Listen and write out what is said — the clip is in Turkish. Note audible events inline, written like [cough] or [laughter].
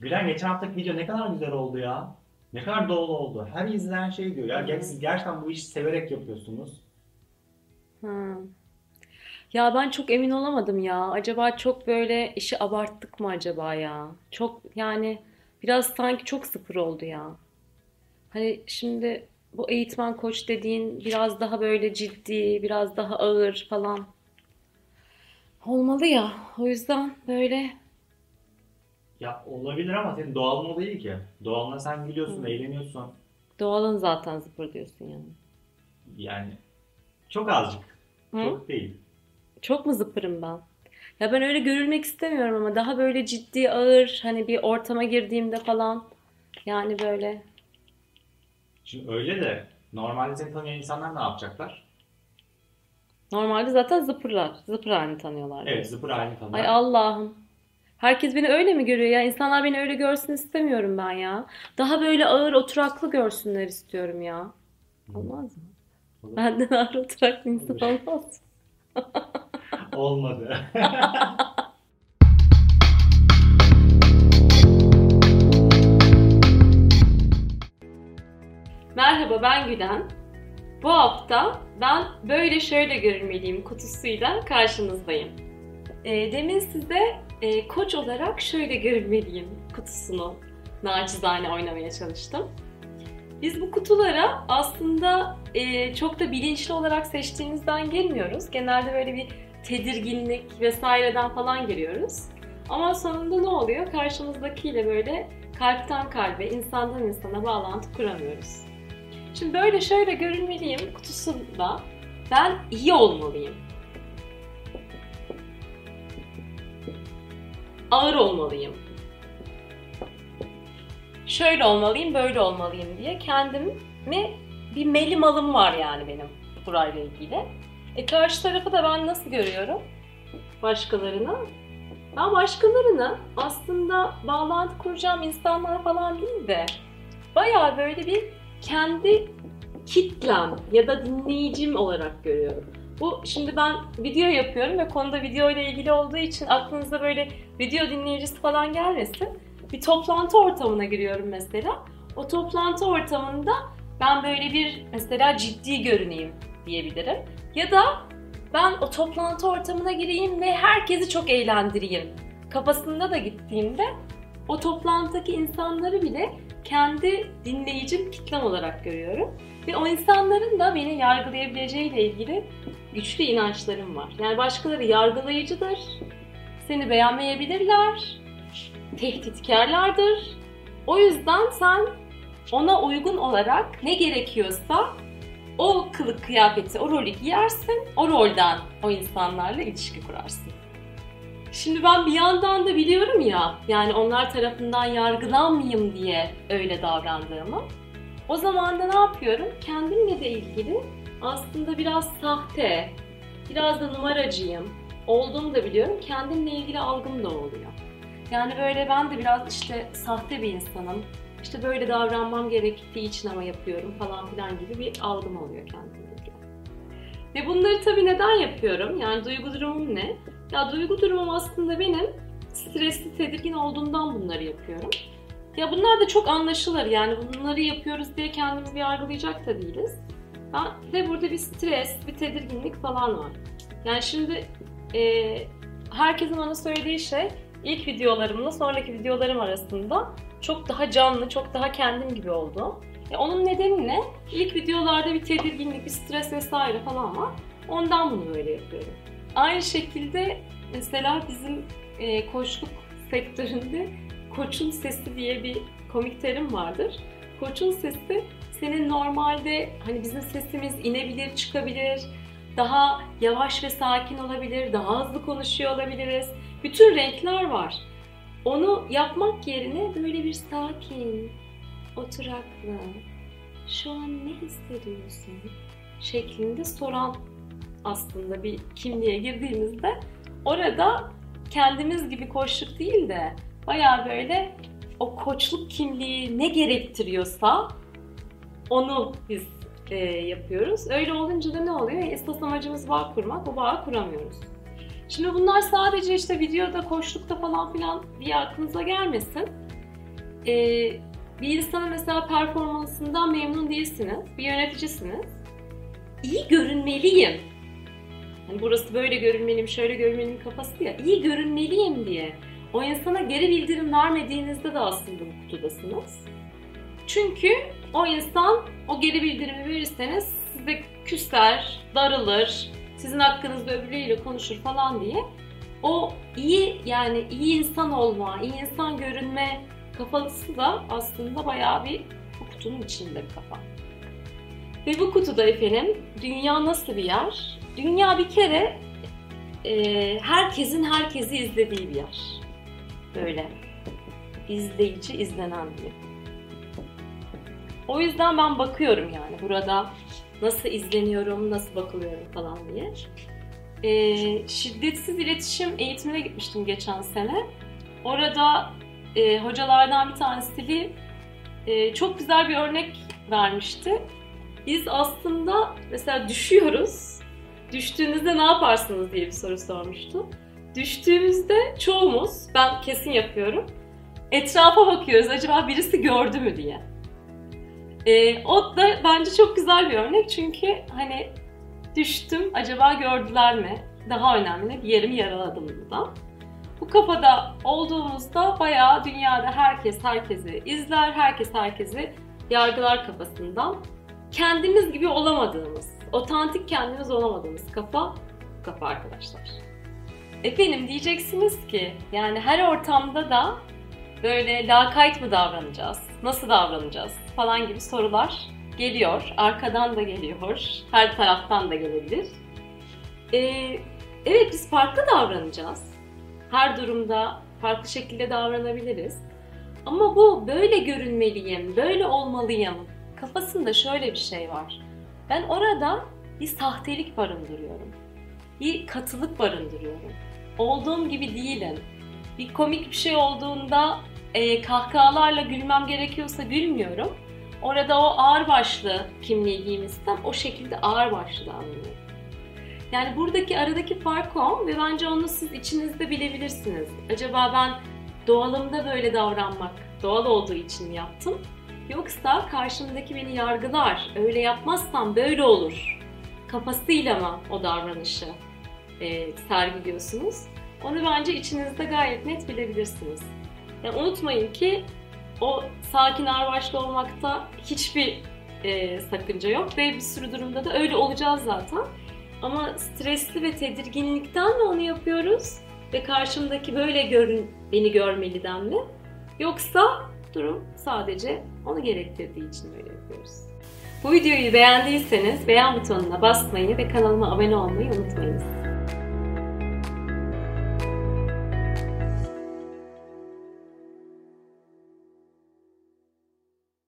Gülen geçen haftaki video ne kadar güzel oldu ya. Ne kadar doğal oldu. Her izleyen şey diyor. Ya Hı. siz gerçekten bu işi severek yapıyorsunuz. Ha. Ya ben çok emin olamadım ya. Acaba çok böyle işi abarttık mı acaba ya? Çok yani biraz sanki çok sıfır oldu ya. Hani şimdi bu eğitmen koç dediğin biraz daha böyle ciddi, biraz daha ağır falan olmalı ya. O yüzden böyle Ya olabilir ama senin doğalın o değil ki. Doğalına sen gülüyorsun, Hı. eğleniyorsun. doğalın zaten zıpır diyorsun yani. Yani çok azıcık. Hı? Çok değil. Çok mu zıpırım ben? Ya ben öyle görülmek istemiyorum ama daha böyle ciddi, ağır hani bir ortama girdiğimde falan yani böyle Şimdi öyle de normalde seni tanıyan insanlar ne yapacaklar? normalde zaten zıpırlar. Zıpır halini tanıyorlar. Evet zıpır halini tanır. Ay Allah'ım. Herkes beni öyle mi görüyor ya? İnsanlar beni öyle görsün istemiyorum ben ya. Daha böyle ağır oturaklı görsünler istiyorum ya. Olmaz mı? Olur. Benden ağır oturaklı insan Olur. olmaz. [laughs] [laughs] Olmadı. Merhaba ben Gülen. Bu hafta ben böyle şöyle görünmeliyim kutusuyla karşınızdayım. E, demin size e, koç olarak şöyle görünmeliyim kutusunu naçizane oynamaya çalıştım. Biz bu kutulara aslında e, çok da bilinçli olarak seçtiğimizden gelmiyoruz. Genelde böyle bir tedirginlik vesaireden falan giriyoruz. Ama sonunda ne oluyor? Karşımızdakiyle böyle kalpten kalbe, insandan insana bağlantı kuramıyoruz. Şimdi böyle şöyle görünmeliyim kutusunda ben iyi olmalıyım. Ağır olmalıyım. Şöyle olmalıyım, böyle olmalıyım diye kendimi bir melimalım var yani benim burayla ilgili. E karşı tarafı da ben nasıl görüyorum? Başkalarına. Ben başkalarına aslında bağlantı kuracağım insanlar falan değil de bayağı böyle bir kendi kitlem ya da dinleyicim olarak görüyorum. Bu şimdi ben video yapıyorum ve konuda video ile ilgili olduğu için aklınıza böyle video dinleyicisi falan gelmesin. Bir toplantı ortamına giriyorum mesela. O toplantı ortamında ben böyle bir mesela ciddi görüneyim diyebilirim. Ya da ben o toplantı ortamına gireyim ve herkesi çok eğlendireyim. Kafasında da gittiğimde o toplantıdaki insanları bile kendi dinleyicim kitlem olarak görüyorum. Ve o insanların da beni yargılayabileceğiyle ilgili güçlü inançlarım var. Yani başkaları yargılayıcıdır, seni beğenmeyebilirler, tehditkarlardır. O yüzden sen ona uygun olarak ne gerekiyorsa o kılık kıyafeti, o rolü giyersin, o rolden o insanlarla ilişki kurarsın. Şimdi ben bir yandan da biliyorum ya, yani onlar tarafından yargılanmayayım diye öyle davrandığımı. O zaman da ne yapıyorum? Kendimle de ilgili aslında biraz sahte, biraz da numaracıyım olduğumu da biliyorum. Kendimle ilgili algım da oluyor. Yani böyle ben de biraz işte sahte bir insanım. İşte böyle davranmam gerektiği için ama yapıyorum falan filan gibi bir algım oluyor kendimle ilgili. Ve bunları tabii neden yapıyorum? Yani duygu durumum ne? Ya duygu durumum aslında benim stresli, tedirgin olduğumdan bunları yapıyorum. Ya bunlar da çok anlaşılır yani bunları yapıyoruz diye kendimizi yargılayacak da değiliz. Ben de burada bir stres, bir tedirginlik falan var. Yani şimdi e, herkesin bana söylediği şey ilk videolarımla sonraki videolarım arasında çok daha canlı, çok daha kendim gibi oldu. E, onun nedeni ne? İlk videolarda bir tedirginlik, bir stres vesaire falan var. Ondan bunu böyle yapıyorum. Aynı şekilde mesela bizim e, koçluk sektöründe koçun sesi diye bir komik terim vardır. Koçun sesi senin normalde hani bizim sesimiz inebilir, çıkabilir, daha yavaş ve sakin olabilir, daha hızlı konuşuyor olabiliriz. Bütün renkler var. Onu yapmak yerine böyle bir sakin, oturaklı, şu an ne hissediyorsun şeklinde soran aslında bir kimliğe girdiğimizde orada kendimiz gibi koçluk değil de baya böyle o koçluk kimliği ne gerektiriyorsa onu biz e, yapıyoruz. Öyle olunca da ne oluyor? Esas amacımız bağ kurmak, o bağı kuramıyoruz. Şimdi bunlar sadece işte videoda, koçlukta falan filan diye aklınıza gelmesin. e, bir insanın mesela performansından memnun değilsiniz, bir yöneticisiniz. İyi görünmeliyim. Hani burası böyle görünmeliyim, şöyle görünmeliyim kafası ya. İyi görünmeliyim diye. O insana geri bildirim vermediğinizde de aslında bu kutudasınız. Çünkü o insan o geri bildirimi verirseniz size küser, darılır, sizin hakkınızda öbürüyle konuşur falan diye o iyi yani iyi insan olma, iyi insan görünme kafalısı da aslında bayağı bir bu kutunun içinde bir kafa. Ve bu kutuda efendim dünya nasıl bir yer? Dünya bir kere e, herkesin herkesi izlediği bir yer. Böyle izleyici, izlenen bir. O yüzden ben bakıyorum yani burada nasıl izleniyorum, nasıl bakılıyorum falan diye. E, şiddetsiz iletişim eğitimine gitmiştim geçen sene. Orada e, hocalardan bir tanesi bir e, çok güzel bir örnek vermişti. Biz aslında mesela düşüyoruz. Düştüğünüzde ne yaparsınız diye bir soru sormuştu. Düştüğümüzde çoğumuz, ben kesin yapıyorum, etrafa bakıyoruz acaba birisi gördü mü diye. E, o da bence çok güzel bir örnek çünkü hani düştüm acaba gördüler mi? Daha önemli bir yerimi yaraladım burada. Bu kafada olduğumuzda bayağı dünyada herkes herkesi izler, herkes herkesi yargılar kafasından. Kendimiz gibi olamadığımız, otantik kendimiz olamadığımız kafa, kafa arkadaşlar. Efendim diyeceksiniz ki yani her ortamda da böyle lakayt mı davranacağız, nasıl davranacağız falan gibi sorular geliyor. Arkadan da geliyor, her taraftan da gelebilir. Ee, evet biz farklı davranacağız. Her durumda farklı şekilde davranabiliriz. Ama bu böyle görünmeliyim, böyle olmalıyım kafasında şöyle bir şey var. Ben orada bir sahtelik barındırıyorum. Bir katılık barındırıyorum. Olduğum gibi değilim. Bir komik bir şey olduğunda e, kahkahalarla gülmem gerekiyorsa gülmüyorum. Orada o ağır başlı kimliği giymişsem o şekilde ağır başlı davranıyorum. Yani buradaki aradaki fark o ve bence onu siz içinizde bilebilirsiniz. Acaba ben doğalımda böyle davranmak, doğal olduğu için mi yaptım? Yoksa karşımdaki beni yargılar, öyle yapmazsam böyle olur kafasıyla mı o davranışı e, sergiliyorsunuz? Onu bence içinizde gayet net bilebilirsiniz. Yani unutmayın ki o sakin ağırbaşlı olmakta hiçbir e, sakınca yok ve bir sürü durumda da öyle olacağız zaten. Ama stresli ve tedirginlikten mi onu yapıyoruz? Ve karşımdaki böyle görün, beni görmeliden mi? Yoksa durum sadece onu gerektirdiği için böyle yapıyoruz. Bu videoyu beğendiyseniz beğen butonuna basmayı ve kanalıma abone olmayı unutmayınız.